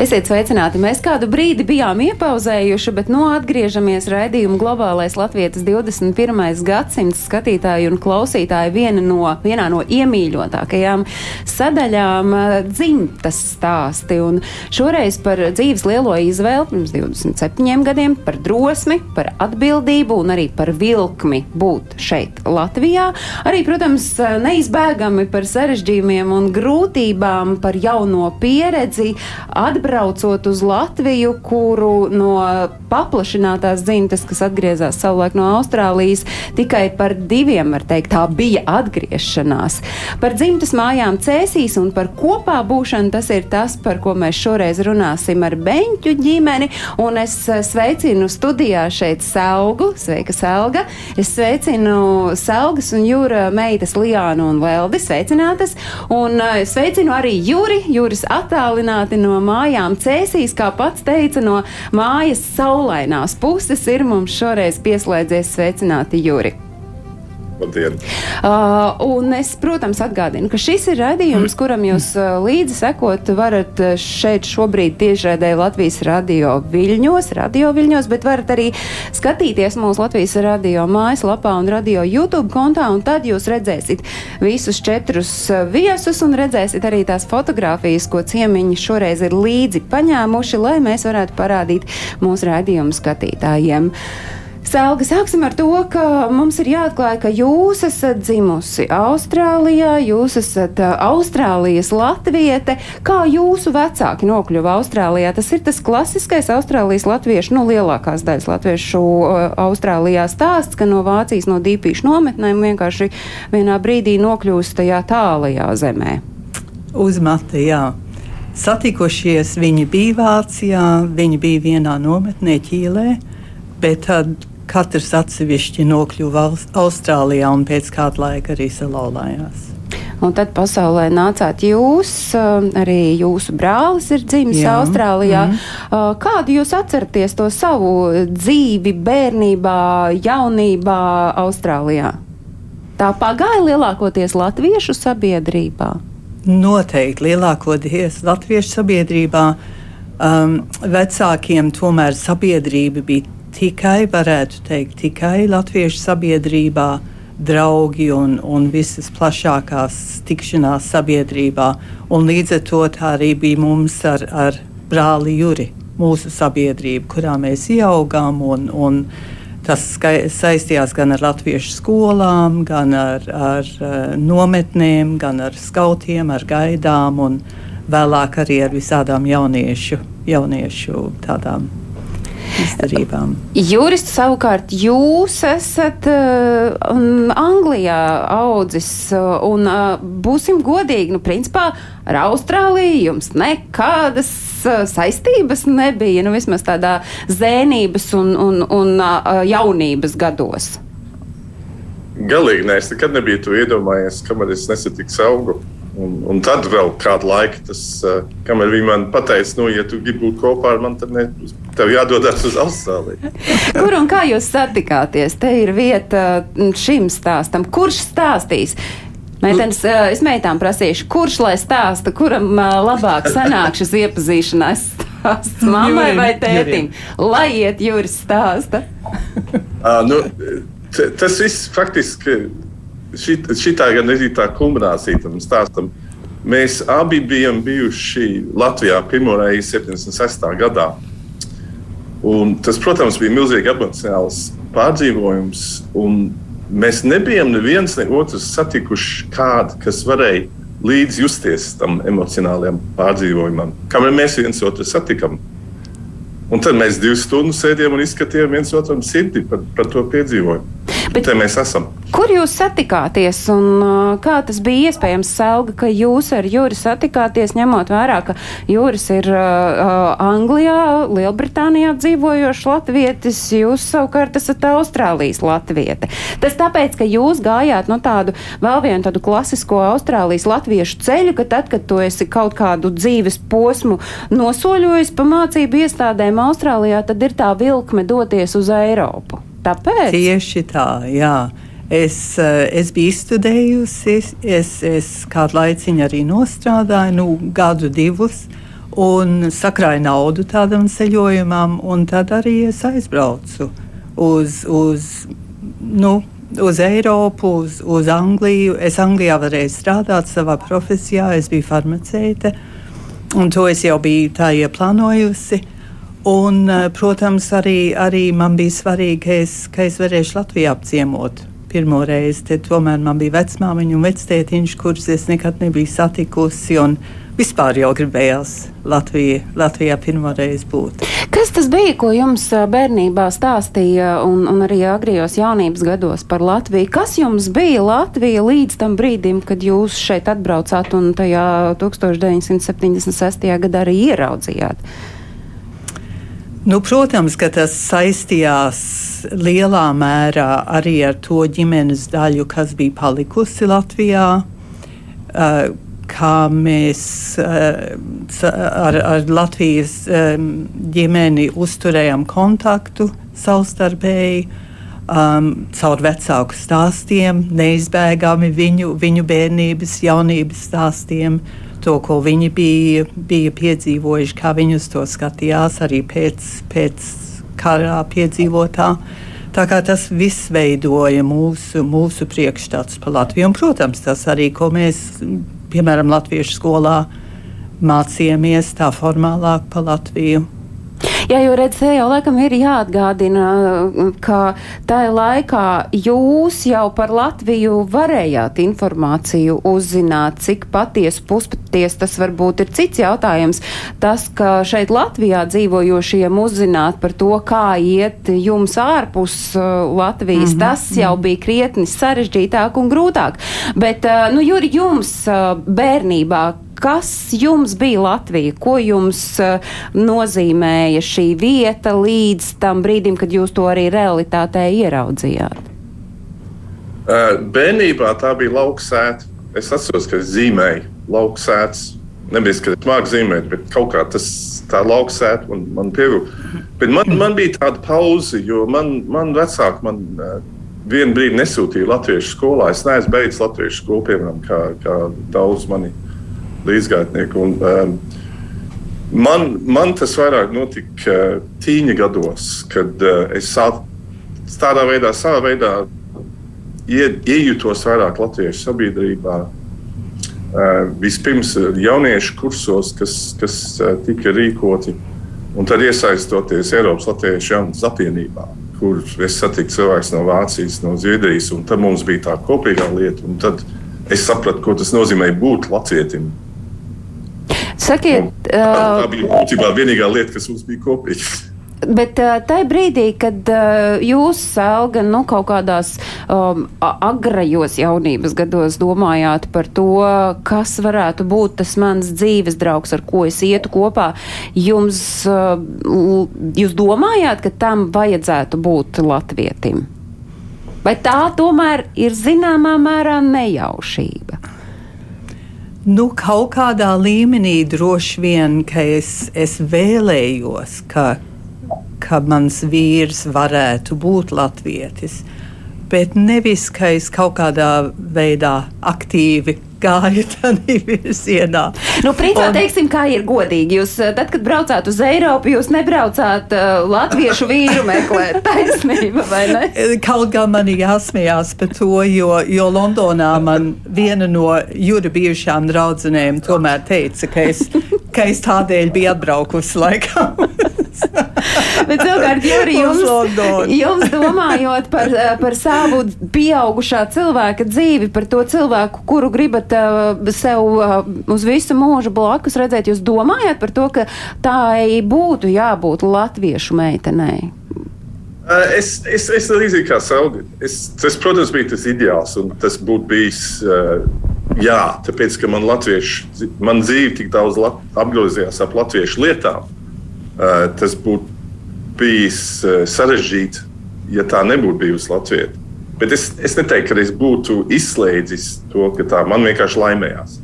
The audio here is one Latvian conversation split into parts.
Esiet sveicināti! Mēs kādu brīdi bijām iepauzējuši, bet nu atgriežamies raidījuma globālais Latvijas 21. gadsimts skatītāju un klausītāju viena no, vienā no iemīļotākajām sadaļām eh, - dzimtas stāsti. Un šoreiz par dzīves lielo izvēli pirms 27 gadiem, par drosmi, par atbildību un arī par vilkmi būt šeit Latvijā. Arī, protams, neizbēgami par sarežģījumiem un grūtībām, par jauno pieredzi atbraucot uz Latviju, kuru no paplašinātās dzimtes, kas atgriezās savulaik no Austrālijas, tikai par diviem, var teikt, tā bija atgriešanās. Par dzimtes mājām cēsīs un par kopā būšanu tas ir tas, par ko mēs šoreiz runāsim ar Beņķu ģimeni. Un es eh, sveicinu studijā šeit Selgu. Sveika, Selga! Es sveicinu Selgas un Jūra meitas Lijānu un Veldi. Sveicinātas! Un eh, sveicinu arī Juri, Juris attālināti no mājām cēsīs, kā pats teica, no mājas saulainās puses ir mums šoreiz pieslēdzies sveicināti Juri. Labdien! Uh, un es, protams, atgādinu, ka šis ir raidījums, kuram jūs uh, līdzi sekot varat uh, šeit šobrīd tiešraidē Latvijas radio viļņos, radio viļņos, bet varat arī skatīties mūsu Latvijas radio mājaslapā un radio YouTube kontā, un tad jūs redzēsiet visus četrus uh, viesus un redzēsiet arī tās fotogrāfijas, ko ciemiņi šoreiz ir līdzi paņēmuši, lai mēs varētu parādīt mūsu raidījumu skatītājiem. Selga, sāksim ar to, ka mums ir jāatklāj, ka jūs esat dzimusi Austrālijā, jūs esat Austrālijas latviete. Kā jūsu vecāki nokļuva Austrālijā? Tas ir tas klasiskais Austrālijas latviešu, nu, lielākās daļas latviešu Austrālijā stāsts, ka no Vācijas, no dīpīšu nometnēm vienkārši vienā brīdī nokļūst tajā tālajā zemē. Uzmata, jā. Satikušies viņi bija Vācijā, viņi bija vienā nometnē Ķīlē, bet tad katrs atsevišķi nokļuva Aus- Austrālijā un pēc kāda laika arī salauzās. Un tad pasaulē nācāt jūs, uh, arī jūsu brālis ir dzimis Jā. Austrālijā. Mm. Kādu jūs atceraties to savu dzīvi bērnībā, jaunībā Austrālijā? Tā pagāja lielākoties latviešu sabiedrībā. Noteikti lielākoties latviešu sabiedrībā um, vecākiem tomēr sabiedrība bija tikai, varētu teikt, tikai latviešu sabiedrībā, draugi un, un visas plašākās tikšanās sabiedrībā. Un līdz ar to tā arī bija mums ar, ar brāli Juri, mūsu sabiedrība, kurā mēs ieaugām. Un, un tas skai- saistījās gan ar latviešu skolām, gan ar, ar eh, nometnēm, gan ar skautiem, ar gaidām un vēlāk arī ar visādām jauniešu, jauniešu tādām izdarībām. Jurists savukārt jūs esat uh, Anglijā audzis, uh, un uh, būsim godīgi, nu, principā ar Austrāliju jums nekādas uh, saistības nebija, nu, vismaz tādā zēnības un, un, un uh, jaunības gados. Galīgi nē, es nekad nebiju to iedomājies, kamēr es nesatiku augu. Un, un tad vēl kādu laiku, tas, uh, kamēr viņi man teica, nu, ja tu gribi būt kopā ar mani, tad ne, tev jādodas uz Austrāliju. Kur un kā jūs satikāties? Te ir vieta mm, šim stāstam. Kurš stāstīs? Meitenes, uh, es meitām prasīšu, kurš lai stāsta, kuram uh, labāk sanāk šis iepazīšanās stāsts, mammai vai tētim? Lai iet jūras stāsta. Uh, nu, t- tas viss faktiski, šit, šitā gan ir tā kulminācija tam stāstam. Mēs abi bijām bijuši Latvijā pirmo reizi 76. gadā. Un tas, protams, bija milzīgi emocionāls pārdzīvojums. un Mēs nebijām neviens ne otrs satikuši kādu, kas varēja līdz justies tam emocionālajam pārdzīvojumam, kamēr mēs viens otru satikām. Un tad mēs divas stundas sēdējām un izskatījām viens otram sirdi par, par to piedzīvojumu. Bet... Te mēs esam. Kur jūs satikāties un kā tas bija iespējams, Selga, ka jūs ar Jūri satikāties, ņemot vērā, ka Jūris ir uh, Anglijā, Lielbritānijā dzīvojošs latvietis, jūs savukārt esat Austrālijas latviete. Tas tāpēc, ka jūs gājāt no tādu vēl vienu tādu klasisko Austrālijas latviešu ceļu, ka tad, kad tu esi kaut kādu dzīves posmu nosoļojis pa mācību iestādēm Austrālijā, tad ir tā vilkme doties uz Eiropu. Tāpēc? Tieši tā, jā. Es, eh, es biju izstudējusi, es, es kādu laiciņu arī nostrādāju, nu, gadu divus, un sakrāju naudu tādam ceļojumam, un tad arī es aizbraucu uz, uz, nu, uz Eiropu, uz, uz Angliju. Es Anglijā varēju strādāt savā profesijā, es biju farmaceite, un to es jau biju tā ieplānojusi. Un, eh, protams, arī, arī man bija svarīgi, ka es, ka es varēšu Latviju apciemot pirmo reizi. Te tomēr man bija vecmāmiņa un vectētiņš, kurus es nekad nebiju satikusi. Vispār jau gribējās Latvijā, Latvijā pirmo reizi būt. Kas tas bija, ko jums bērnībā stāstīja un, un arī agrijos jaunības gados par Latviju? Kas jums bija Latvija līdz tam brīdim, kad jūs šeit atbraucāt un tajā 1976. gadā arī ieraudzījāt? Nu, protams, ka tas saistījās lielā mērā arī ar to ģimenes daļu, kas bija palikusi Latvijā. Uh, kā mēs uh, ar, ar Latvijas um, ģimeni uzturējām kontaktu savstarpēji, um, caur vecāku stāstiem, neizbēgami viņu, viņu bērnības, jaunības stāstiem. To, ko viņi bija, bija piedzīvojuši, kā viņi uz to skatījās arī pēc, pēc karā piedzīvotā. Tā kā tas viss veidoja mūsu, mūsu priekšstats par Latviju. Un, protams, tas arī, ko mēs, piemēram, Latviešu skolā mācījāmies tā formālāk par Latviju. Jā, jo redz, te jau laikam ir jāatgādina, ka tajā laikā jūs jau par Latviju varējāt informāciju uzzināt, cik patiesi puspaties tas varbūt ir cits jautājums. Tas, ka šeit Latvijā dzīvojošiem uzzināt par to, kā iet jums ārpus uh, Latvijas, mm -hmm. tas jau bija krietni sarežģītāk un grūtāk. Bet, uh, nu, Juri, jums uh, bērnībā, Kas jums bija Latvija? Ko jums uh, nozīmēja šī vieta līdz tam brīdim, kad jūs to arī realitātē ieraudzījāt? Uh, bērnībā tā bija lauksēta. Es atceros, ka es zīmēju lauksētas. Nevis, ka es māku zīmēt, bet kaut kā tas tā lauksēta un man pievilka. Bet man, man bija tāda pauze, jo man, man vecāki man uh, vienu brīdi nesūtīja latviešu skolā. Es neesmu beidzis latviešu skolu, piemēram, kā, kā daudz mani līdzgaitnieku. Un, um, man, man tas vairāk notika uh, tīņa gados, kad uh, es tādā veidā, savā veidā ie, iejūtos vairāk latviešu sabiedrībā. Uh, vispirms jauniešu kursos, kas, kas uh, tika rīkoti, un tad iesaistoties Eiropas Latviešu jaunatnes apvienībā, kur es satiku cilvēkus no Vācijas, no Zviedrijas, un tad mums bija tā kopīgā lieta. Tad es sapratu, ko tas nozīmē būt latvietim. Sakiet, tā, tā bija būtībā vienīgā lieta, kas mums bija kopīga. Bet tajā brīdī, kad jūs, Selga, nu, kaut kādās um, agrajos jaunības gados domājāt par to, kas varētu būt tas mans dzīves draugs, ar ko es ietu kopā, jums, uh, jūs domājāt, ka tam vajadzētu būt latvietim? Vai tā tomēr ir zināmā mērā nejaušība? Nu, kaut kādā līmenī droši vien, ka es, es vēlējos, ka, ka mans vīrs varētu būt latvietis, bet nevis, ka es kaut kādā veidā aktīvi gāja tādā virzienā. Nu, principā, un... teiksim, kā ir godīgi. Jūs, eh, tad, kad braucāt uz Eiropu, jūs nebraucāt uh, latviešu vīru meklēt taisnību, vai ne? Kaut gan man jāsmējās par to, jo, jo Londonā man viena no jūra bijušām draudzenēm tomēr teica, ka es, ka es tādēļ biju atbraukusi laikam. Bet savukārt, Juri, jums, jums domājot par, eh, par savu pieaugušā cilvēka dzīvi, par to cilvēku, kuru gribat uh, sev uh, uz visu mūžu blakus redzēt, jūs domājat par to, ka tā būtu jābūt latviešu meitenei? Es, es, es līdzīgi kā Sauga. Es, tas, protams, bija tas ideāls, un tas būtu bijis. Uh, jā, tāpēc, ka man, man dzīve tik daudz apgrozījās ap latviešu lietām, uh, tas būtu bijis uh, sarežģīti, ja tā nebūtu bijusi Latvija. Bet es, es neteiktu, ka es būtu izslēdzis to, ka tā man vienkārši laimējās.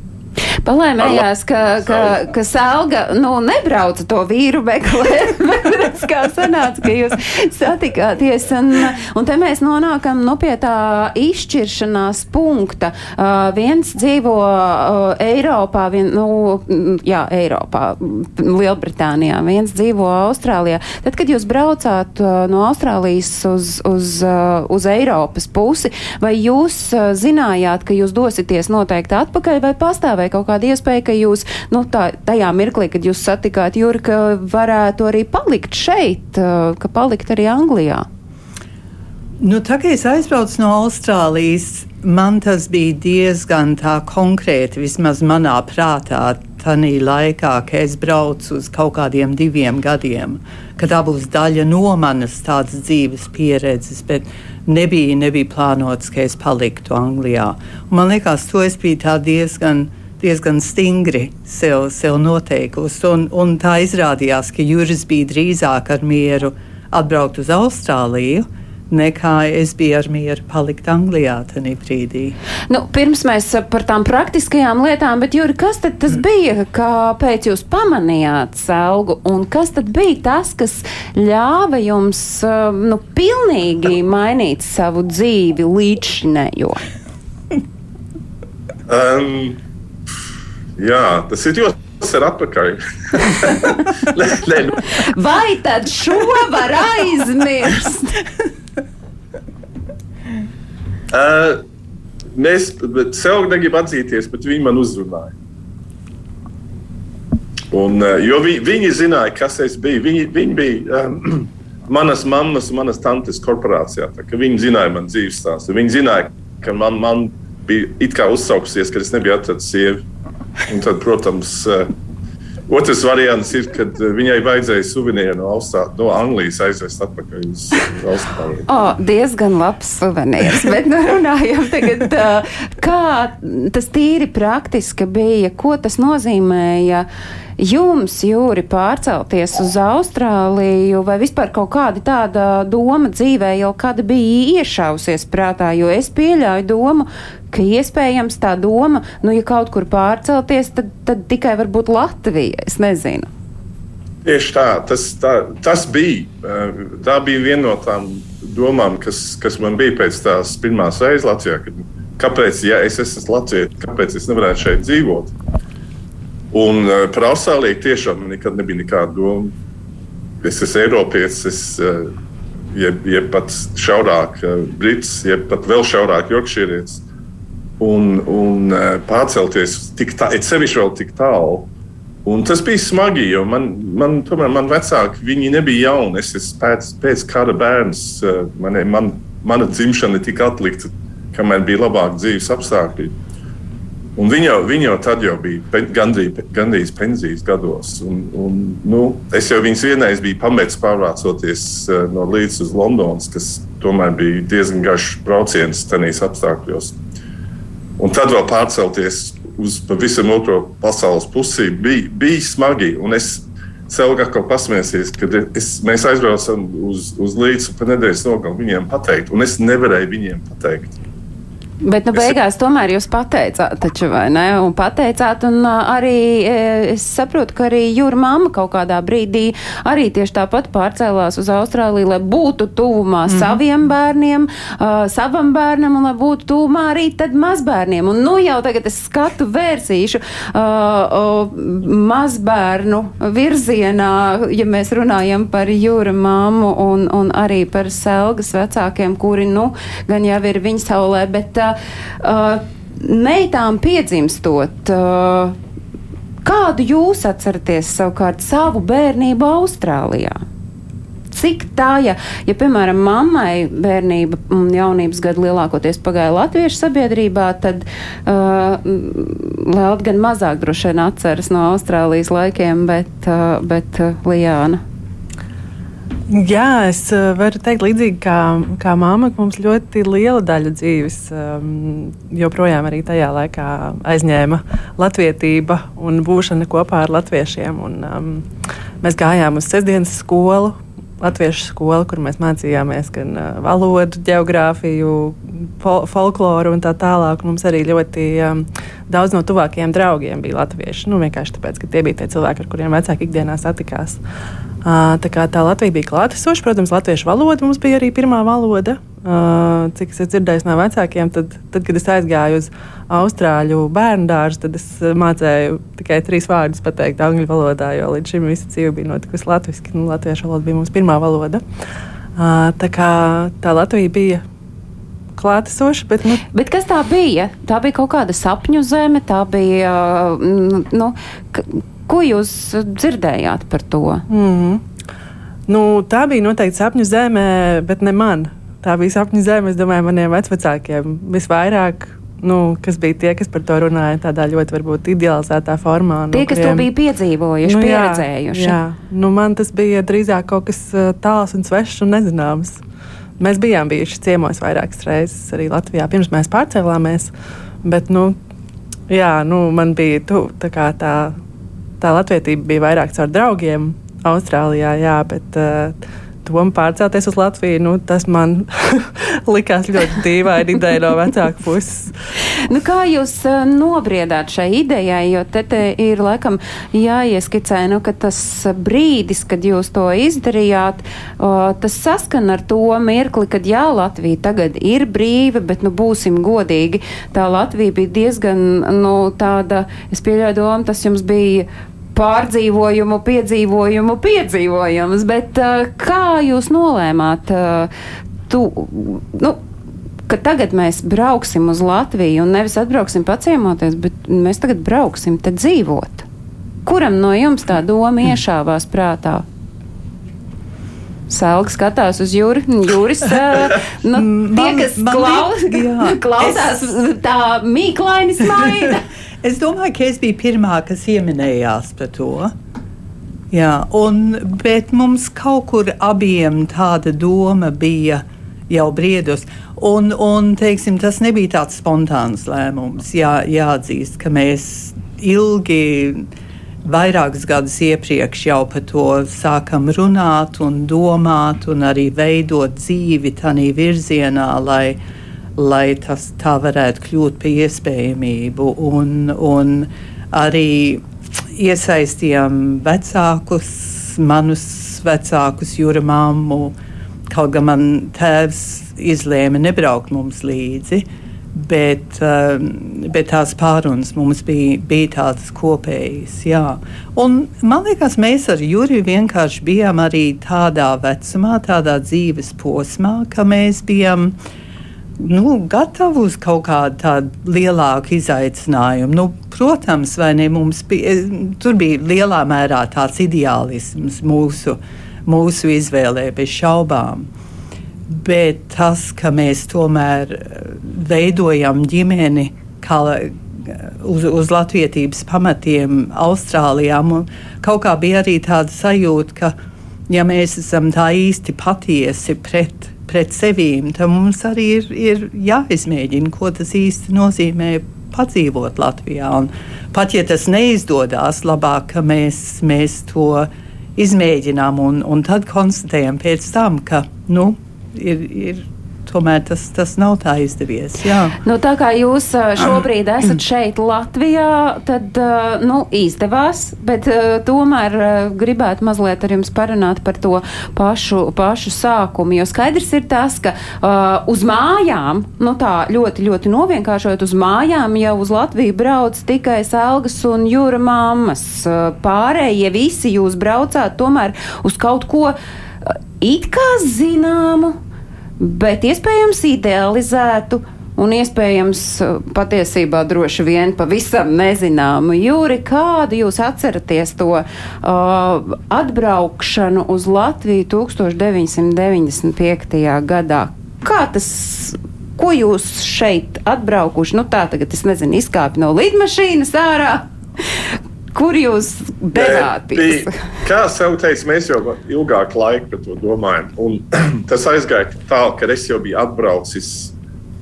Palēmējās, ka, ka, ka Selga nu, nebrauca to vīru meklēt. Redz, kā sanāca, ka jūs satikāties. Un, un te mēs nonākam nu, pie tā izšķiršanās punkta. Uh, viens dzīvo uh, Eiropā, vien, nu, jā, Eiropā, Lielbritānijā, viens dzīvo Austrālijā. Tad, kad jūs braucāt uh, no Austrālijas uz, uz, uh, uz Eiropas pusi, vai jūs uh, zinājāt, ka jūs dosieties noteikti atpakaļ, vai pastāvēja kaut kāda iespēja, ka jūs nu, tā, tajā mirklī, kad jūs satikāt Juri, ka varētu arī palikt šeit, ka palikt arī Anglijā? Nu, tā kā es aizbraucu no Austrālijas, man tas bija diezgan konkrēti, vismaz manā prātā, tādā laikā, kad es braucu uz kaut kādiem diviem gadiem, ka tā būs daļa no manas tādas dzīves pieredzes, bet nebija, nebija plānots, ka es paliktu Anglijā. Un man liekas, to es biju diezgan diezgan stingri sev, sev noteikusi. Un, un tā izrādījās, ka Juris bija drīzāk ar mieru atbraukt uz Austrāliju. Nekā es biju ar mieru palikt Anglijā tajā brīdī. Nu, pirms mēs par tām praktiskajām lietām, bet Juri, kas tad tas mm. bija, kāpēc jūs pamanījāt selgu, un kas tad bija tas, kas ļāva jums nu, pilnīgi mainīt savu dzīvi līdzšinējo? um. Jā, tas ir ļoti. Tas ir atpakaļ. Lē, lē, nu. Vai tad šo var aizmirst? uh, mēs sev negribam atzīties, bet viņi man uzrunāja. Un, uh, jo vi, viņi zināja, kas es biju. Viņi, viņi bija um, manas mammas un manas tantes korporācijā. Viņi zināja man dzīves stāstu. Viņi zināja, ka man, man bija it kā uzsaukusies, ka es nebiju atradzis sievu. Un tad, protams, eh, otrs variants ir, kad eh, viņai vajadzēja suvenīru no, Austrā, no Anglijas aizvest atpakaļ uz Austrāliju. Oh, diezgan labs suvenīrs, bet nu runājam tagad, eh, kā tas tīri praktiski bija, ko tas nozīmēja jums, Jūri, pārcelties uz Austrāliju, vai vispār kaut kāda tāda doma dzīvē jau kad bija iešausies prātā, jo es pieļauju domu, ka iespējams tā doma, nu, ja kaut kur pārcelties, tad, tad tikai varbūt Latvija, es nezinu. Tieši tā, tas, tā, tas bija. Tā bija viena no tām domām, kas, kas man bija pēc tās pirmās reizes Latvijā. Kad, kāpēc, ja es esmu Latvijas, kāpēc es nevarētu šeit dzīvot? Un uh, par Austrāliju tiešām nekad nebija nekāda doma. Es esmu Eiropietis, es, uh, jeb, jeb pat šaurāk uh, Brits, jeb pat vēl šaurāk Jorkšīrietis. Un, un uh, pārcelties tik tālu, sevišķi vēl tik tālu. Un tas bija smagi, jo man, man, tomēr, man vecāki nebija jauni. Es esmu pēc, pēc kara bērns. Man, man, mana dzimšana tika atlikta, kamēr bija labāki dzīves apstākļi. Un viņa, viņa jau tad jau bija gandrīz, gandrīz pensijas gados. Un, un, nu, es jau viņas vienreiz biju pametis pārvācoties uh, no Līdzes uz Londonas, kas tomēr bija diezgan garš brauciens tajos apstākļos. Un tad vēl pārcelties uz pavisam otro pasaules pusi bija, bija smagi. Es sev atkal pasmēsies, kad es, mēs aizbraucam uz, uz Līdzi un pa nedēļas nogalu viņiem pateikt. Un es nevarēju viņiem pateikt. Bet nu, beigās tomēr jūs pateicāt, taču, vai ne? Un pateicāt, un arī es saprotu, ka arī jūra mamma kaut kādā brīdī arī tieši tāpat pārcēlās uz Austrāliju, lai būtu tuvumā mm -hmm. saviem bērniem, uh, savam bērnam, un lai būtu tuvumā arī tad mazbērniem. Un nu jau tagad es skatu vērsīšu uh, uh, mazbērnu virzienā, ja mēs runājam par jūra mammu un, un arī par selgas vecākiem, kuri, nu, gan jau ir viņa saulē, bet uh, meitām piedzimstot, uh, kādu jūs atceraties savukārt savu bērnību Austrālijā? Cik tā, ja, ja piemēram, mammai bērnība un jaunības gadi lielākoties pagāja latviešu sabiedrībā, tad uh, Lēlta gan mazāk droši vien atceras no Austrālijas laikiem, bet, uh, bet uh, Lijāna. Jā, es uh, varu teikt, līdzīgi kā, kā māma, mums ļoti liela daļa dzīves um, joprojām arī tajā laikā aizņēma latvietība un būšana kopā ar latviešiem. Un, um, mēs gājām uz sestdienas skolu, latviešu skolu, kur mēs mācījāmies gan uh, valodu, geogrāfiju, fol folkloru un tā tālāk. Mums arī ļoti um, daudz no tuvākajiem draugiem bija latvieši. Nu, vienkārši tāpēc, ka tie bija tie cilvēki, ar kuriem vecāki ikdienā satikās. Tā kā tā Latvija bija klātesoša, protams, latviešu valoda mums bija arī pirmā valoda. Cik es dzirdēju no vecākiem, tad, tad, kad es aizgāju uz Austrāļu bērnu dārzu, tad es mācīju tikai trīs vārdus pateikt angļu valodā, jo līdz šim visa dzīve bija notikusi latviešu. Nu, latviešu valoda bija mūsu pirmā valoda. Tā kā tā Latvija bija klātesoša. Bet, nu. bet kas tā bija? Tā bija kaut kāda sapņu zeme, tā bija. Nu, ko jūs dzirdējāt par to? Mm -hmm. nu, tā bija noteikti sapņu zeme, bet ne man tā bija sapņu zeme, es domāju, maniem vecākiem visvairāk. Nu, kas bija tie, kas par to runāja tādā ļoti varbūt idealizētā formā. Tie, no kas kuriem, to bija piedzīvojuši, nu, pieredzējuši. Jā, jā. Nu, man tas bija drīzāk kaut kas tāls un svešs un nezināms. Mēs bijām bijuši ciemos vairākas reizes arī Latvijā, pirms mēs pārcēlāmies. Bet, nu, jā, nu, man bija tu, tā, tā, tā latvietība bija vairāk caur draugiem Austrālijā, jā, bet uh, domu pārcelties uz Latviju, nu, tas man likās ļoti dīvaini ideja no vecāku puses. nu, kā jūs uh, nobriedāt šai idejai, jo te, te ir laikam jāieskicē, nu, ka tas brīdis, kad jūs to izdarījāt, uh, tas saskan ar to mirkli, kad jā, Latvija tagad ir brīva, bet, nu, būsim godīgi, tā Latvija bija diezgan, nu, tāda, es pieļauju domu, tas jums bija pārdzīvojumu, piedzīvojumu, piedzīvojums. Bet uh, kā jūs nolēmāt? Uh, tu, nu, ka tagad mēs brauksim uz Latviju un nevis atbrauksim paciemoties, bet mēs tagad brauksim te dzīvot. Kuram no jums tā doma iešāvās prātā? Selga skatās uz jūri. Jūris, uh, nu, tie, kas man, man klaus, klausās, es... tā mīklaini smaida. Es domāju, ka es biju pirmā, kas pieminējās par to. Jā, un, bet mums kaut kur abiem tāda doma bija jau briedos. Un, un teiksim, tas nebija tāds spontāns lēmums. Jā, jāatzīst, ka mēs ilgi, vairākus gadus iepriekš jau par to sākam runāt un domāt un arī veidot dzīvi tādā virzienā, lai lai tas tā varētu kļūt par iespējamību. Un, un arī iesaistījām vecākus, manus vecākus, jūra māmu. Kaut gan man tēvs izlēma nebraukt mums līdzi, bet, um, bet tās pārunas mums bija, bija tādas kopējas. Jā. Un, man liekas, mēs ar Juriju vienkārši bijām arī tādā vecumā, tādā dzīves posmā, ka mēs bijām uh, nu, gatavi uz kaut kādu tādu lielāku izaicinājumu. Nu, protams, ne bija, tur bija lielā mērā tāds ideālisms mūsu, mūsu izvēlē, bez šaubām. Bet tas, ka mēs tomēr eh, veidojam ģimeni kā, uz, uz latviedzības pamatiem Austrālijā, kaut kā bija arī tāda sajūta, ka ja mēs esam tā īsti patiesi pret pret sevīm, tad mums arī ir, ir jāizmēģina, ko tas īsti nozīmē padzīvot Latvijā. Un pat ja tas neizdodas, labāk, mēs, mēs to izmēģinām un, un tad konstatējam pēc tam, ka nu, ir. ir tomēr tas, tas nav tā izdevies. Jā. Nu, tā kā jūs šobrīd esat šeit Latvijā, tad nu, izdevās, bet tomēr gribētu mazliet ar jums parunāt par to pašu, pašu sākumu. Jo skaidrs ir tas, ka uh, uz mājām, nu tā ļoti, ļoti novienkāršot, uz mājām jau uz Latviju brauc tikai Selgas un Jūra mammas. Pārējie visi jūs braucāt tomēr uz kaut ko it kā zināmu bet iespējams idealizētu. Un iespējams, patiesībā droši vien pavisam nezināmu. Jūri, kādu jūs atceraties to uh, atbraukšanu uz Latviju 1995. gadā? Kā tas, ko jūs šeit atbraukuši? Nu tā tagad es nezinu, izkāpi no lidmašīnas ārā. Kur jūs devāties? Kā jau teicu, mēs jau ilgāku laiku par to domājam. Un tas aizgāja tā, ka es jau biju atbraucis.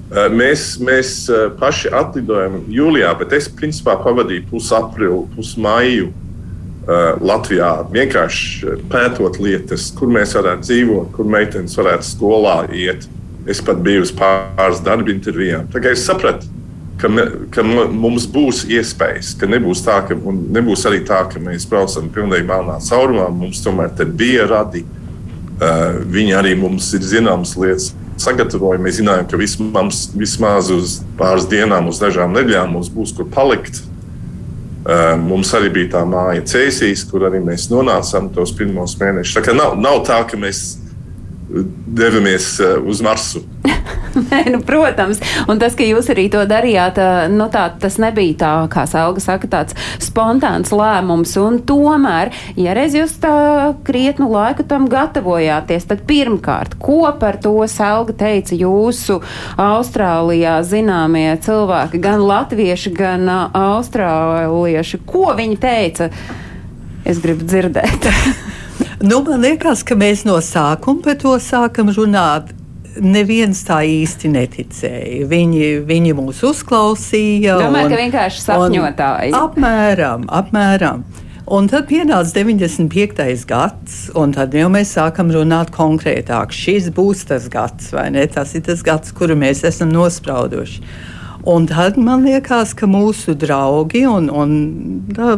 Eh, mēs, mēs eh, paši atlidojam jūlijā, bet es principā pavadīju pusaprilu, pusmaiju uh, Latvijā. Vienkārši pētot lietas, kur mēs varētu dzīvot, kur meitenes varētu skolā iet. Es pat biju uz pāris darba intervijām. Kā es sapratu, ka, me, ka mums būs iespējas, ka nebūs tā, ka nebūs arī tā, ka mēs braucam pilnīgi melnā caurumā. Mums tomēr bija radi. Uh, viņi arī mums ir zināmas lietas sagatavoja. Mēs zinājām, ka vismaz, vismaz uz pāris dienām, uz dažām nedēļām mums būs kur palikt. Uh, mums arī bija tā māja Cēsīs, kur arī mēs nonācām tos pirmos mēnešus. Tā nav, nav tā, ka mēs devamies uh, uz Marsu. Nē, nu, protams, un tas, ka jūs arī to darījāt, nu, tā, tas nebija tā, kā Selga saka, tāds spontāns lēmums. Un tomēr, ja reiz jūs tā krietnu laiku tam gatavojāties, tad pirmkārt, ko par to Selga teica jūsu Austrālijā zināmie cilvēki, gan latvieši, gan austrālieši? Ko viņi teica? Es gribu dzirdēt. nu, man liekas, ka mēs no sākuma par to sākam runāt neviens tā īsti neticēja. Viņi, viņi mūs uzklausīja. Domāju, un, ka vienkārši sapņotāji. Apmēram, apmēram. Un tad pienāca 95. gads, un tad jau mēs sākam runāt konkrētāk. Šis būs tas gads, vai ne? Tas ir tas gads, kuru mēs esam nosprauduši. Un tad man liekas, ka mūsu draugi un, un da,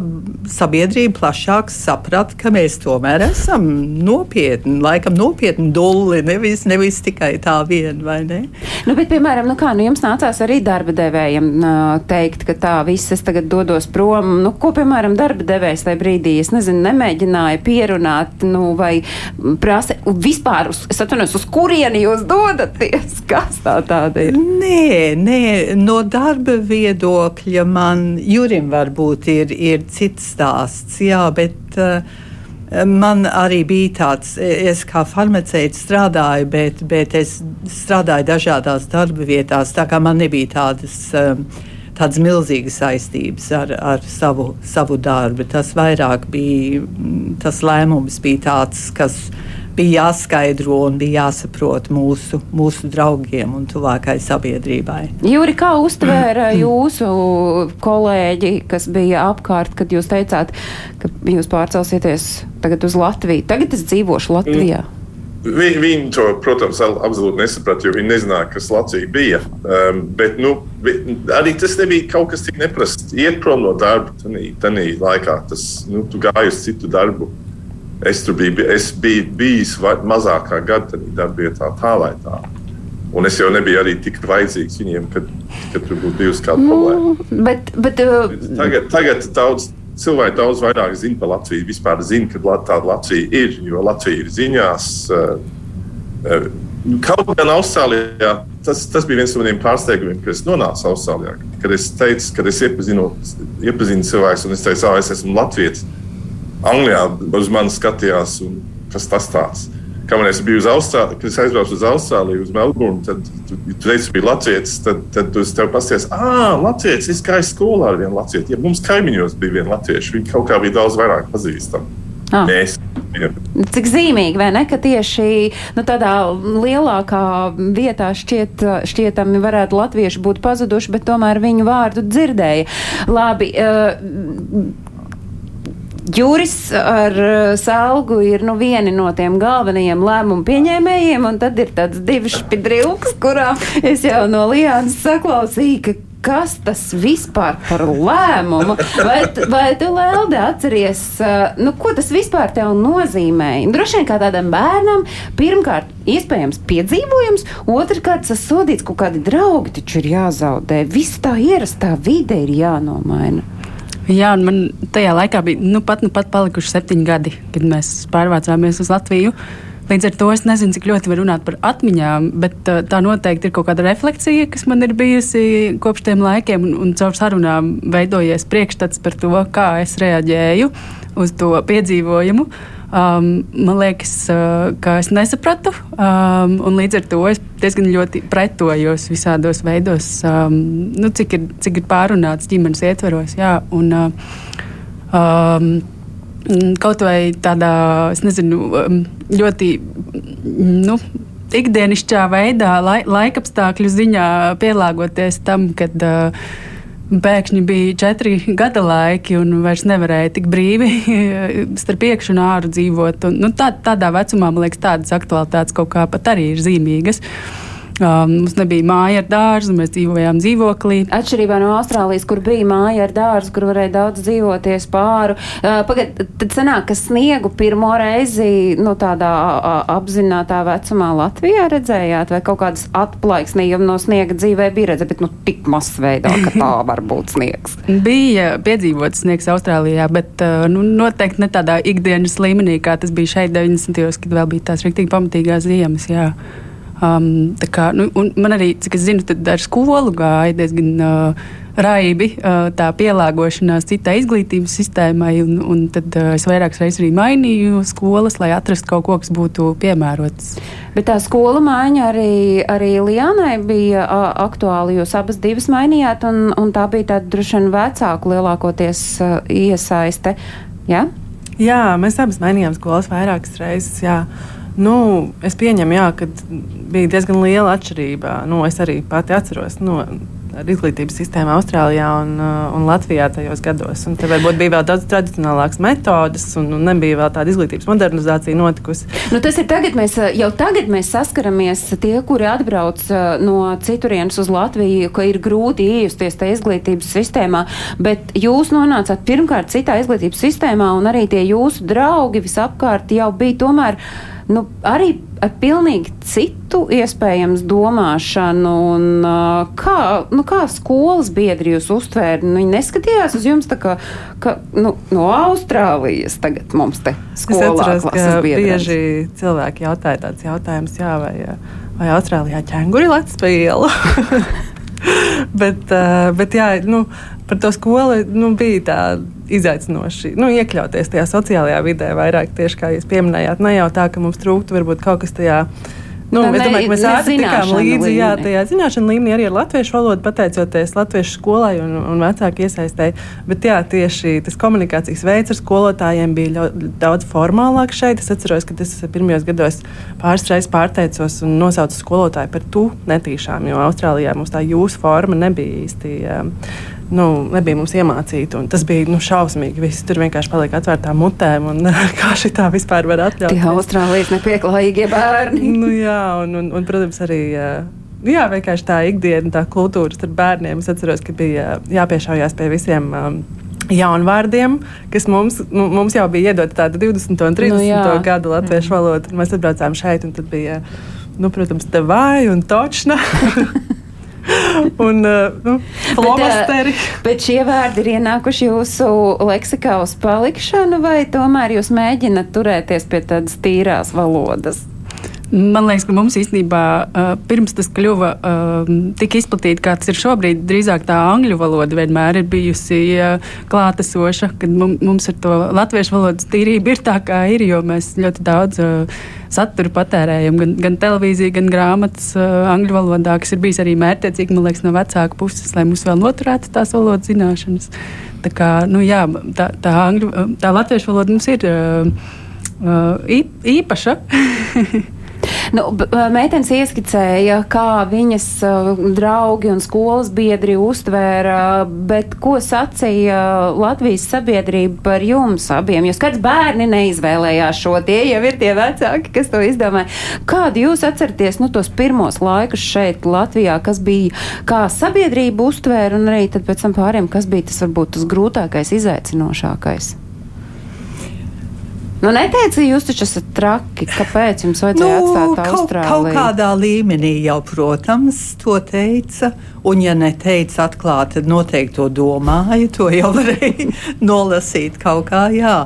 sabiedrība plašāk saprata, ka mēs tomēr esam nopietni, laikam nopietni dulli, nevis, nevis tikai tā vien, vai ne? Nu, bet, piemēram, nu kā, nu jums nācās arī darba devējiem teikt, ka tā viss es tagad dodos prom. Nu, ko, piemēram, darba devējs tajā brīdī, es nezinu, nemēģināja pierunāt, nu, vai prasa vispār, uz, es atvainojos, uz kurieni jūs dodaties? Kas tā tāda ir? Nē, nē, no no darba viedokļa man Jurim varbūt ir, ir cits stāsts, jā, bet uh, man arī bija tāds, es kā farmaceits strādāju, bet, bet es strādāju dažādās darba vietās, tā kā man nebija tādas. Um, tādas milzīgas saistības ar, ar savu, savu darbu. Tas vairāk bija, tas lēmums bija tāds, kas bija jāskaidro un bija jāsaprot mūsu, mūsu draugiem un tuvākai sabiedrībai. Jūri, kā uztvēra jūsu kolēģi, kas bija apkārt, kad jūs teicāt, ka jūs pārcelsieties tagad uz Latviju? Tagad es dzīvošu Latvijā. Mm. Viņi, viņi to, protams, absolūti nesaprata, jo viņi nezināja, kas Latvija bija. Um, bet nu, arī tas nebija kaut kas tik neprasts. Iet prom no darba, tajā laikā tas nu, gāja uz citu darbu. Es tur biju, es biju bijis mazākā gada darbvietā, tā vai tā. Un es jau nebiju arī tik vajadzīgs viņiem, kad, kad tur būtu bijusi kāda nu, problēma. Bet, bet, uh... tagad, tagad daudz cilvēki daudz vairāk zina par Latviju. Vispār zina, ka tāda Latvija ir, jo Latvija ir ziņās. Uh, uh, kaut gan Austrālijā tas, tas bija viens no maniem pārsteigumiem, kad es nonācu Austrālijā. Kad es teicu, kad es iepazinu, iepazinu cilvēkus, un es teicu, ah, es esmu Latvijas. Anglijā uz mani skatījās, kas tas tāds. Kamēr es biju uz Austrāliju, kad es aizbraucu uz Austrāliju, uz Melburnu, tad tu, tu teici, bija Latvijas. Tad, tad tu tev pasties, ah, Latvijas, es gāju skolā ar vienu Latviju. Ja mums kaimiņos bija viena Latvieša, viņi kaut kā bija daudz vairāk pazīstami. Ah. Mēs. Ja. Cik zīmīgi, vai ne? Ka tieši nu, tādā lielākā vietā šķiet, šķietami varētu latvieši būt pazuduši, bet tomēr viņu vārdu dzirdēja. Labi, uh, Juris ar uh, Salgu ir nu, vieni no tiem galvenajiem lēmumu pieņēmējiem, un tad ir tāds divi špidrilks, kurā es jau no Lijānas saklausīju, ka kas tas vispār par lēmumu? Vai, vai tu, Lelde, atceries, uh, nu, ko tas vispār tev nozīmēja? Droši vien kā tādam bērnam, pirmkārt, iespējams, piedzīvojums, otrkārt, sasodīts kaut kādi draugi taču ir jāzaudē. Viss tā ierastā vide ir jānomaina. Jā, un man tajā laikā bija nu, pat, nu, pat palikuši septiņi gadi, kad mēs pārvācāmies uz Latviju. Līdz ar to es nezinu, cik ļoti var runāt par atmiņām, bet uh, tā noteikti ir kaut kāda refleksija, kas man ir bijusi kopš tiem laikiem, un, un caur sarunām veidojies priekšstats par to, kā es reaģēju uz to piedzīvojumu. Uh, Um, man liekas, uh, ka es nesapratu, um, un līdz ar to es diezgan ļoti pretojos visādos veidos, um, nu, cik, ir, cik ir pārunāts ģimenes ietveros. Jā, un, uh, Um, Kaut vai tādā, es nezinu, um, ļoti nu, ikdienišķā veidā, lai, laikapstākļu ziņā pielāgoties tam, kad uh, Pēkšņi bija četri gada laiki, un vairs nevarēja tik brīvi starp iekšā un ārā dzīvot. Un, nu, tā, tādā vecumā, man liekas, tādas aktualitātes kaut kā pat arī ir zīmīgas. Uh, mums nebija māja ar dārzu, mēs dzīvojām dzīvoklī. Atšķirībā no Austrālijas, kur bija māja ar dārzu, kur varēja daudz dzīvoties pāri. Uh, pagad, tad sanāk, ka sniegu pirmo reizi nu, tādā apzinātā vecumā Latvijā redzējāt, vai kaut kādas atplaiksnījumi no sniega dzīvē bija redzēti, bet nu, tik masveidā, ka tā var būt sniegs. bija piedzīvots sniegs Austrālijā, bet uh, nu, noteikti ne tādā ikdienas līmenī, kā tas bija šeit 90. gados, kad vēl bija tās rīktīgi pamatīgās ziemas. Jā. Um, kā, nu, man arī, cik es zinu, ar skolu gāja diezgan uh, raibi uh, tā pielāgošanās citai izglītības sistēmai, un, un tad uh, es vairākas reizes arī mainīju skolas, lai atrastu kaut ko, kas būtu piemērots. Bet tā skola maiņa arī, arī Lianai bija uh, aktuāla. Jūs abas divas mainījāt, un, un tā bija tāda droši vien vecāku lielākoties uh, iesaiste. Ja? Jā, mēs abas mainījām skolas vairākas reizes. Jā. Nu, es pieņemu, jā, ka bija diezgan liela atšķirība. Nu, es arī pati atceros. Nu, ar izglītības sistēmu Austrālijā un, uh, un Latvijā tajos gados. Un tur varbūt bija vēl daudz tradicionālākas metodes, un, un nebija vēl tāda izglītības modernizācija notikusi. Nu, tas ir tagad, mēs, uh, jau tagad mēs saskaramies tie, kuri atbrauc uh, no citurienes uz Latviju, ka ir grūti iejusties tajā izglītības sistēmā, bet jūs nonācāt pirmkārt citā izglītības sistēmā, un arī tie jūsu draugi visapkārt jau bija tomēr nu, arī ar pilnīgi citu iespējams domāšanu. Un, uh, kā, nu, kā skolas biedri jūs uztvēra? Nu, viņi neskatījās uz jums tā kā ka, nu, no Austrālijas tagad mums te skolā atceros, ka bieži cilvēki jautāja tāds jautājums, jā, vai, vai Austrālijā ķēnguri lec pa ielu? bet, uh, bet jā, nu, par to skolu nu, bija tā izaicinoši nu, iekļauties tajā sociālajā vidē vairāk tieši kā jūs pieminējāt. Ne jau tā, ka mums trūktu varbūt kaut kas tajā. Nu, es domāju, ka mēs ātri tikām līdzi jā, tajā zināšanu līmenī arī ar latviešu valodu, pateicoties latviešu skolai un, un vecāku iesaistēji. Bet jā, tieši tas komunikācijas veids ar skolotājiem bija ļoti daudz formālāks šeit. Es atceros, ka tas pirmajos gados pāris reizes pārteicos un nosaucu skolotāju par tu netīšām, jo Austrālijā mums tā jūsu forma nebija īsti. Jā, nu, nebija mums iemācīta. Tas bija nu, šausmīgi. Visi tur vienkārši paliek atvērtām mutēm. Un, kā šī tā vispār var atļauties? Tie Austrālijas nepieklājīgie bērni. nu, jā, un, un, un, protams, arī. Jā, vienkārši tā ikdiena, tā kultūra starp bērniem. Es atceros, ka bija jāpiešaujās pie visiem. Um, jaunvārdiem, kas mums, nu, mums jau bija iedota tāda 20. un 30. Nu, jā. gadu latviešu valoda. Mēs atbraucām šeit, un tad bija, nu, protams, te vai un točna. un uh, nu, flomasteri. Bet, bet šie vārdi ir ienākuši jūsu leksikā uz palikšanu, vai tomēr jūs mēģināt turēties pie tādas tīrās valodas? Man liekas, ka mums īstenībā pirms tas kļuva tik izplatīts, kā tas ir šobrīd, drīzāk tā angļu valoda vienmēr ir bijusi klātesoša, kad mums ar to latviešu valodas tīrību ir tā, kā ir, jo mēs ļoti daudz saturu patērējam, gan, gan televīziju, gan grāmatas angļu valodā, kas ir bijis arī mērķiecīgi, man liekas, no vecāku puses, lai mums vēl noturētu tās valodas zināšanas. Tā kā, nu jā, tā, tā, angļu, tā latviešu valoda mums ir īpaša. Nu, meitenes ieskicēja, kā viņas uh, draugi un skolas biedri uztvēra, bet ko sacīja Latvijas sabiedrība par jums abiem? Jo skats bērni neizvēlējās šo, tie jau ir tie vecāki, kas to izdomāja. Kādu jūs atceraties nu, tos pirmos laikus šeit Latvijā, kas bija, kā sabiedrība uztvēra, un arī pēc tam pāriem, kas bija tas varbūt tas grūtākais, izaicinošākais? Nu, neteici, jūs taču esat traki. Kāpēc jums vajadzēja nu, atstāt Austrāliju? Kaut, kaut kādā līmenī jau, protams, to teica. Un, ja neteica atklāti, tad noteikti to domāju. To jau varēja nolasīt kaut kā. Jā.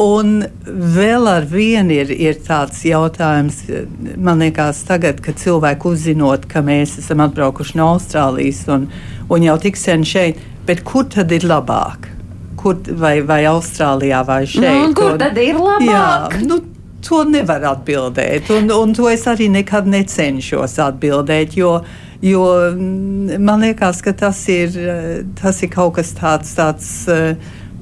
Un vēl ar vienu ir, ir tāds jautājums, man liekas, tagad, kad cilvēki uzzinot, ka mēs esam atbraukuši no Austrālijas un, un jau tik sen šeit, bet kur tad ir labāk? Kur, vai, vai Austrālijā, vai šeit. Nu, kur un, tad ir labāk? Jā, nu, to nevar atbildēt, un, un to es arī nekad necenšos atbildēt, jo, jo mm, man liekas, ka tas ir, tas ir kaut kas tāds. tāds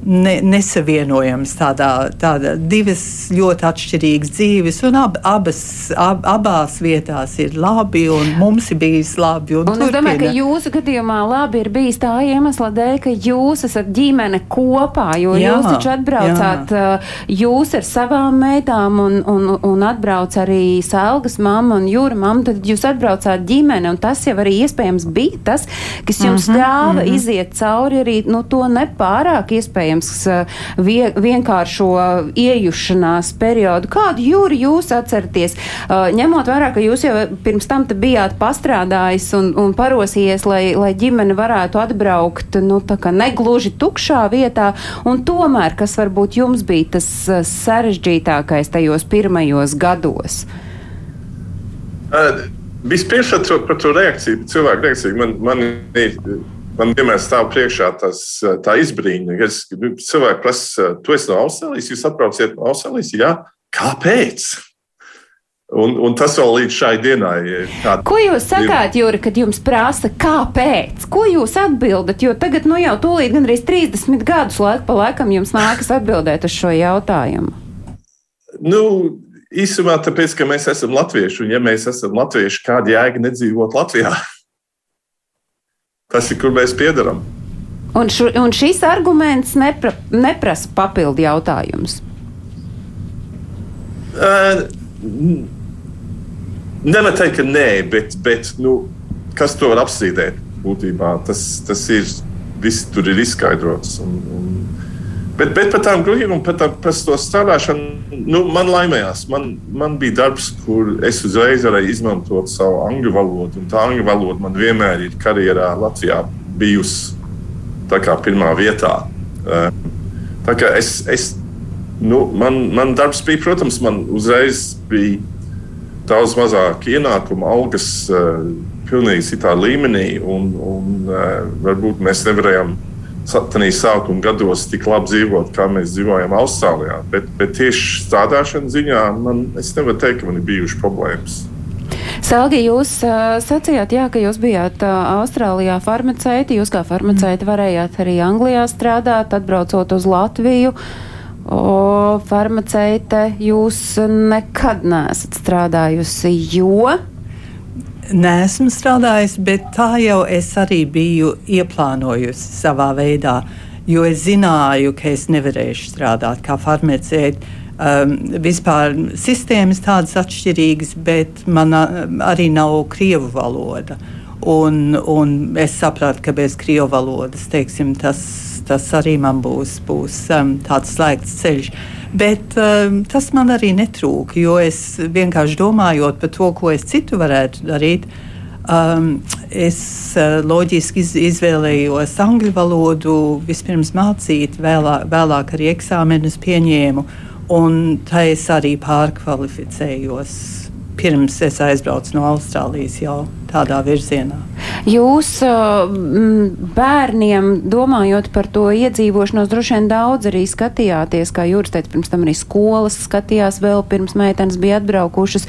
ne, nesavienojams. Tādā, tādā divas ļoti atšķirīgas dzīves, un ab, abas, ab, abās vietās ir labi, un mums ir bijis labi. Un, un es domāju, ka jūsu gadījumā labi ir bijis tā iemesla dēļ, ka jūs esat ģimene kopā, jo jā, jūs taču atbraucāt, jā. Uh, jūs ar savām meitām, un, un, un atbrauc arī Selgas mamma un Jūra mamma, tad jūs atbraucāt ģimene, un tas jau arī iespējams bija tas, kas jums mm -hmm, ļāva mm -hmm. iziet cauri arī nu, to nepārāk iespējams uh, vie, vienkāršo iejušanās periodu. Kādu jūri jūs atceraties, uh, ņemot vērā, ka jūs jau pirms tam bijāt pastrādājis un, un parosījies, lai, lai ģimene varētu atbraukt nu, negluži tukšā vietā, un tomēr, kas varbūt jums bija tas uh, sarežģītākais tajos pirmajos gados? Uh, Vispirms par to, reakciju, cilvēku reakciju. Man, man, man vienmēr stāv priekšā tas, tā izbrīna. Es, cilvēki prasa, tu esi no Austrālijas, jūs atbrauciet no Austrālijas? Jā, kāpēc? Un, un tas vēl līdz šai dienai. Tāda, Ko jūs sakāt, Jūri, kad jums prasa, kāpēc? Ko jūs atbildat? Jo tagad, nu jau tūlīt gandrīz 30 gadus laika pa laikam jums nākas atbildēt uz šo jautājumu. Nu, Īsumā tāpēc, ka mēs esam latvieši, un ja mēs esam latvieši, kāda jēga nedzīvot Latvijā? Tas ir, kur mēs piedaram. Un, š, un šis arguments nepra, neprasa papildu jautājumus. Uh, Nevar teikt, ka nē, bet, bet nu, kas to var apstrīdēt? Būtībā tas, tas ir viss tur ir izskaidrots. Un, un, Bet, bet par tām grūtībām, par, tā, par to strādāšanu, nu, man laimējās. Man, man bija darbs, kur es uzreiz varēju izmantot savu angļu valodu. Tā angļu valoda man vienmēr ir karjerā Latvijā bijusi pirmā vietā. Eh, tā kā es, es nu, man, man darbs bija, protams, man uzreiz bija daudz mazāk ienākumu, algas uh, pilnīgi citā līmenī, un, un uh, varbūt mēs nevarējām tajos sākuma gados tik labi dzīvot, kā mēs dzīvojam Austrālijā. Bet, bet tieši strādāšanas ziņā man, es nevaru teikt, ka man ir bijušas problēmas. Selgi, jūs uh, sacījāt, jā, ka jūs bijāt uh, Austrālijā farmaceiti. Jūs kā farmaceiti varējāt arī Anglijā strādāt, atbraucot uz Latviju. O, farmaceite jūs nekad neesat strādājusi, jo Nesmu strādājis, bet tā jau es arī biju ieplānojusi savā veidā, jo es zināju, ka es nevarēšu strādāt kā farmaceite. Um, vispār sistēmas tādas atšķirīgas, bet man arī nav krievu valoda. Un, un es sapratu, ka bez krievu valodas teiksim, tas, tas arī man būs, būs um, tāds slēgts ceļš. Bet um, tas man arī netrūka, jo es vienkārši domājot par to, ko es citu varētu darīt. Um, es uh, loģiski iz, izvēlējos angļu valodu, vispirms mācīt, vēlāk, vēlāk arī eksāmenus pieņēmu, un tā es arī pārkvalificējos pirms es aizbraucu no Austrālijas jau tādā virzienā. Jūs bērniem, domājot par to iedzīvošanos, droši vien daudz arī skatījāties, kā Jūras teica, pirms tam arī skolas skatījās vēl pirms meitenes bija atbraukušas.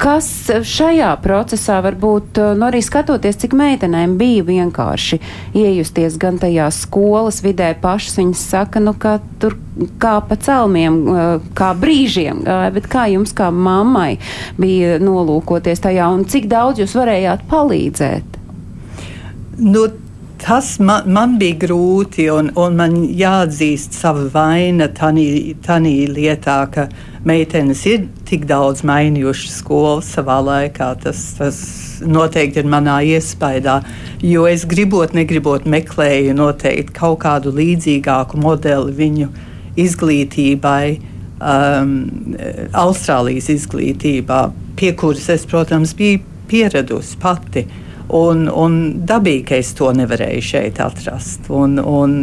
Kas šajā procesā varbūt, nu arī skatoties, cik meitenēm bija vienkārši iejusties gan tajā skolas vidē pašas, viņas saka, nu, ka tur kā pa celmiem, kā brīžiem, bet kā jums kā mammai bija nolūkoties tajā un cik daudz jūs varējāt varētu palīdzēt? Nu, tas man, man bija grūti, un, un man jāatzīst sava vaina tajā lietā, ka meitenes ir tik daudz mainījušas skolu savā laikā. Tas, tas noteikti ir manā iespējā, jo es gribot, negribot meklēju noteikti kaut kādu līdzīgāku modeli viņu izglītībai. Um, Austrālijas izglītībā, pie kuras es, protams, biju pieradusi pati. Un, un dabīgi, ka es to nevarēju šeit atrast. Un, un,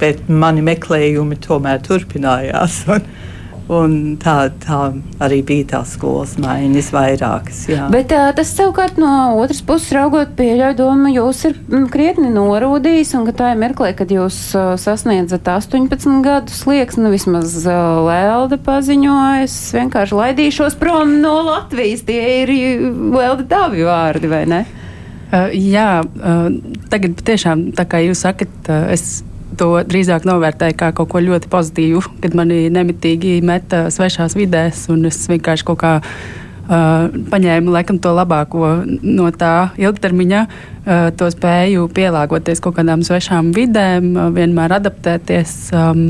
bet mani meklējumi tomēr turpinājās. Un, Un tā, tā arī bija tā skolas maiņas vairākas. Jā. Bet tā, tas savukārt no otras puses raugot, pieļauj domu, jūs ir mm, krietni norūdījis, un ka tā ir mirklē, kad jūs uh, sasniedzat 18 gadu slieksni, nu vismaz uh, Lelde paziņoja, es vienkārši laidīšos prom no Latvijas. Tie ir Lelde tavi vārdi, vai ne? Uh, jā, uh, tagad patiešām, tā kā jūs sakat, uh, es to drīzāk novērtēju kā kaut ko ļoti pozitīvu, kad mani nemitīgi meta svešās vidēs, un es vienkārši kaut kā uh, paņēmu laikam to labāko no tā ilgtermiņā, uh, to spēju pielāgoties kaut kādām svešām vidēm, uh, vienmēr adaptēties. Um,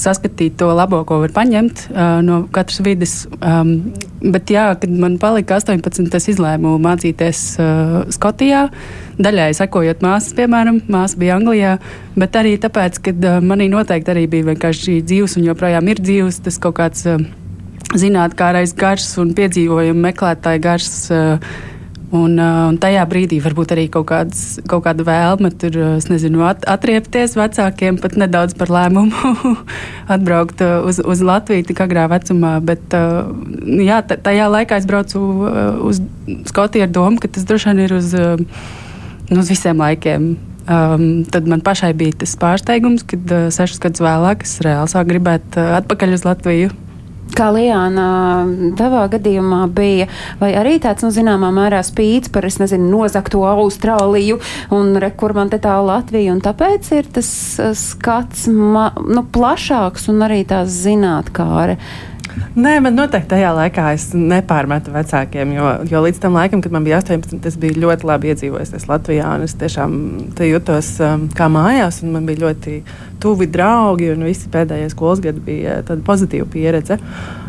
saskatīt to labo, ko var paņemt uh, no katras vidas. Um, bet, jā, kad man palika 18, es izlēmu mācīties uh, Skotijā. Daļai sekojot māsas, piemēram, māsa bija Anglijā, bet arī tāpēc, ka uh, manī noteikti arī bija vienkārši dzīves un joprojām ir dzīves. Tas kaut kāds uh, zinātnīs gars un piedzīvojumu meklētāju gars. Uh, Un, un tajā brīdī varbūt arī kaut, kāds, kaut kāda vēlme tur, nezinu, at, atriepties vecākiem, pat nedaudz par lēmumu atbraukt uz, uz Latviju tik agrā vecumā. Bet jā, tajā laikā es braucu uz Skotiju ar domu, ka tas droši vien ir uz, uz visiem laikiem. Um, tad man pašai bija tas pārsteigums, kad uh, sešus gadus vēlāk es reāli sāku gribēt uh, atpakaļ uz Latviju. Kā Lijāna, tavā gadījumā bija, arī tāds, nu, zināmā mērā spīts par, es nezinu, nozakto Austrāliju un re, kur man te tā Latvija, un tāpēc ir tas uh, skats, ma, nu, plašāks un arī tās zinātkāre. Nē, man noteikti tajā laikā es nepārmetu vecākiem, jo, jo līdz tam laikam, kad man bija 18, es biju ļoti labi iedzīvojies Latvijā. Es tiešām jutos um, kā mājās, un man bija ļoti tuvi draugi, un visi pēdējie skolas gadi bija tāda pozitīva pieredze.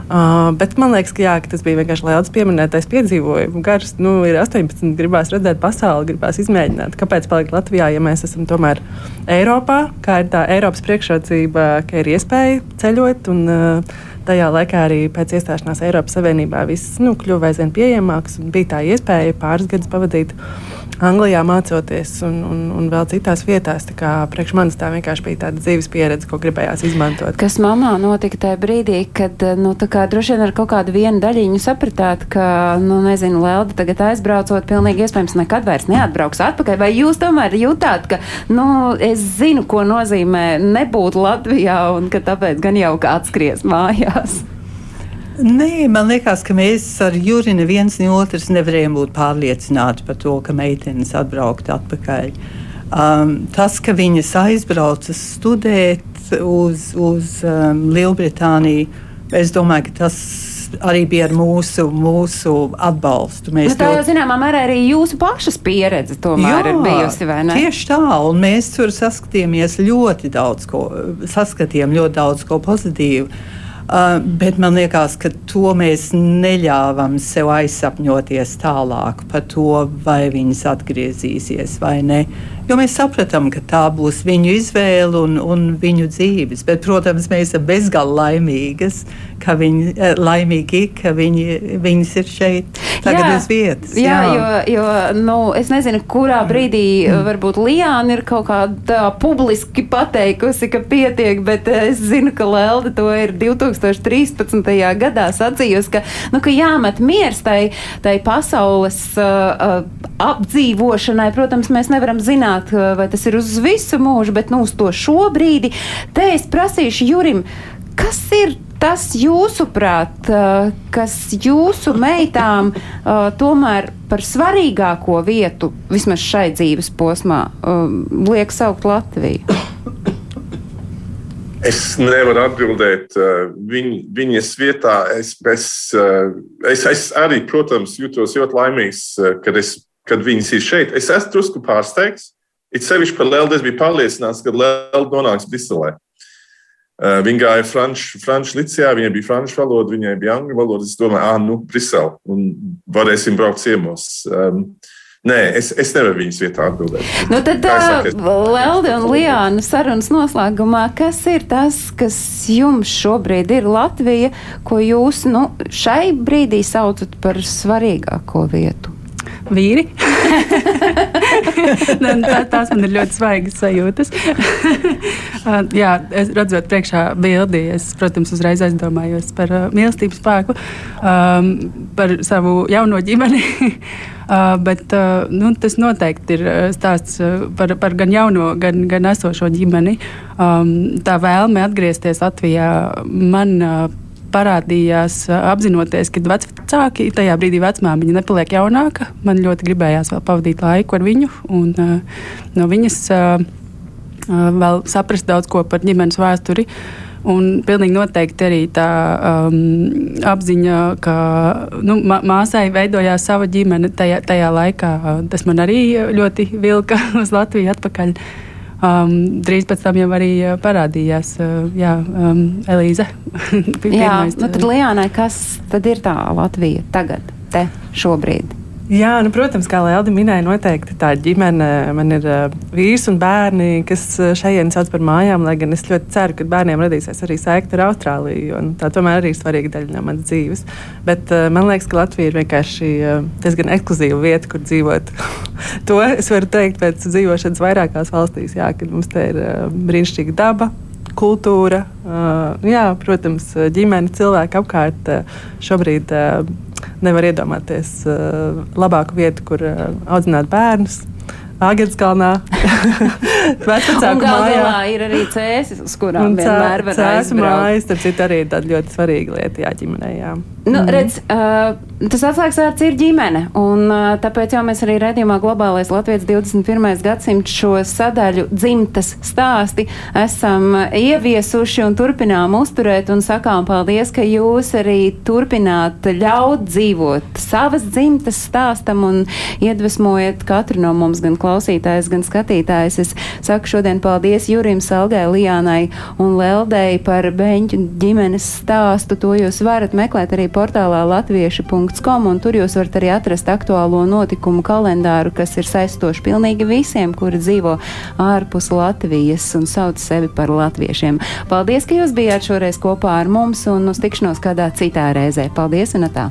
Uh, bet man liekas, ka, jā, ka tas bija vienkārši liels pieminētais piedzīvojums. Gars, nu, ir 18, gribās redzēt pasauli, gribās izmēģināt. Kāpēc palikt Latvijā, ja mēs esam tomēr Eiropā? Kā ir tā Eiropas priekšrocība, ka ir iespēja ceļot un uh, tajā laikā arī pēc iestāšanās Eiropas Savienībā viss nu, kļuva aizvien pieejamāks. Bija tā iespēja pāris gadus pavadīt Anglijā mācoties un, un, un vēl citās vietās. Priekš manis tā vienkārši bija tāda dzīves pieredze, ko gribējās izmantot. Kas mamā notika tajā brīdī, kad nu, droši vien ar kaut kādu vienu daļiņu sapratāt, ka, nu, nezinu, Lelda tagad aizbraucot, pilnīgi iespējams nekad vairs neatbrauks atpakaļ. Vai jūs tomēr jutāt, ka, nu, es zinu, ko nozīmē nebūt Latvijā un ka tāpēc gan jau kāds skries mājās? Nē, man liekas, ka mēs ar Juri neviens ne otrs nevarējām būt pārliecināti par to, ka meitenes atbraukt atpakaļ. Um, tas, ka viņas aizbrauca studēt uz, uz um, Lielbritāniju, es domāju, ka tas arī bija ar mūsu, mūsu atbalstu. Mēs nu, tā jau zināmā mērā arī jūsu pašas pieredze tomēr jā, ir bijusi, vai ne? Tieši tā, un mēs tur saskatījāmies ļoti daudz ko, saskatījām ļoti daudz ko pozitīvu. Uh, bet man liekas, ka to mēs neļāvam sev aizsapņoties tālāk par to, vai viņas atgriezīsies vai ne. Jo mēs sapratām, ka tā būs viņu izvēle un, un viņu dzīves. Bet, protams, mēs esam bezgalīgi laimīgas, ka viņi, eh, laimīgi, ka viņi, viņas ir šeit, tagad jā, uz vietas. Jā, jā. jo, jo nu, es nezinu, kurā brīdī mm. varbūt Lijāna ir kaut kādā publiski pateikusi, ka pietiek, bet es zinu, ka Lelda to ir 2013. gadā sacījusi, ka, nu, ka jāmet miers tai, tai pasaules uh, apdzīvošanai. Protams, mēs nevaram zināt, zināt, vai tas ir uz visu mūžu, bet nu, uz to šobrīd. Te es prasīšu Jurim, kas ir tas jūsuprāt, kas jūsu meitām tomēr par svarīgāko vietu, vismaz šai dzīves posmā, liek saukt Latviju? Es nevaru atbildēt viņ, viņas vietā. Es, es, es, es arī, protams, jūtos ļoti laimīgs, kad, es, kad viņas ir šeit. Es esmu drusku pārsteigts, It sevišķi par Leldu es biju pārliecināts, ka Lelda nonāks Briselē. Uh, viņa gāja franču, franču licijā, viņai bija franču valoda, viņai bija angļu valoda. Es domāju, ah, nu, Brisele, un varēsim braukt ciemos. Um, Nē, es, es nevaru viņas vietā atbildēt. Nu, tad, tā, Lelde un Lijāna sarunas noslēgumā, kas ir tas, kas jums šobrīd ir Latvija, ko jūs nu, šai brīdī saucat par svarīgāko vietu? vīri. Nu, tā, tās man ir ļoti svaigas sajūtas. Jā, es redzot priekšā bildi, es, protams, uzreiz aizdomājos par uh, mīlestības spēku, um, par savu jauno ģimeni. Uh, bet uh, nu, tas noteikti ir uh, stāsts uh, par, par gan jauno, gan, gan esošo ģimeni. Um, tā vēlme atgriezties Latvijā man uh, parādījās apzinoties, ka vecāki tajā brīdī vecmāmiņa nepaliek jaunāka. Man ļoti gribējās vēl pavadīt laiku ar viņu un no viņas vēl saprast daudz ko par ģimenes vēsturi. Un pilnīgi noteikti arī tā um, apziņa, ka nu, māsai veidojās sava ģimene tajā, tajā laikā. Tas man arī ļoti vilka uz Latviju atpakaļ. Um, drīz pēc tam jau arī parādījās uh, jā, um, Elīze. jā, nu tad Lijānai, kas tad ir tā Latvija tagad, te šobrīd? Jā, nu, protams, kā Lielda minēja, noteikti tā ģimene. Man ir uh, vīrs un bērni, kas šeit sauc par mājām, lai gan es ļoti ceru, ka bērniem radīsies arī saikta ar Austrāliju. Tā tomēr arī ir svarīga daļa no manas dzīves. Bet uh, man liekas, ka Latvija ir vienkārši diezgan ekskluzīva vieta, kur dzīvot. to es varu teikt pēc dzīvošanas vairākās valstīs, jā, kad mums te ir brīnišķīga daba. Kultūra, jā, protams, ģimene, cilvēki apkārt. Šobrīd nevar iedomāties uh, labāku vietu, kur uh, audzināt bērnus. Agenskalnā. Vecāku mājā ir arī cēsis, kurām vienmēr var aizbraukt. Mājas, tad cita arī tāda ļoti svarīga lieta, jā, ģimenē, jā. Nu, mm redz, uh, tas atslēgas vārds ir ģimene, un uh, tāpēc jau mēs arī redzījumā globālais Latvijas 21. gadsimts šo sadaļu dzimtas stāsti esam ieviesuši un turpinām uzturēt un sakām paldies, ka jūs arī turpināt ļaut dzīvot savas dzimtas stāstam un iedvesmojat katru no mums, gan klausītājs, gan skatītājs. Es saku šodien paldies Jurim Salgai, Lijānai un Leldei par beņķu ģimenes stāstu. To jūs varat meklēt arī portālā latvieši.com, un tur jūs varat arī atrast aktuālo notikumu kalendāru, kas ir saistoši pilnīgi visiem, kuri dzīvo ārpus Latvijas un sauc sevi par latviešiem. Paldies, ka jūs bijāt šoreiz kopā ar mums un uz tikšanos kādā citā reizē. Paldies un tā!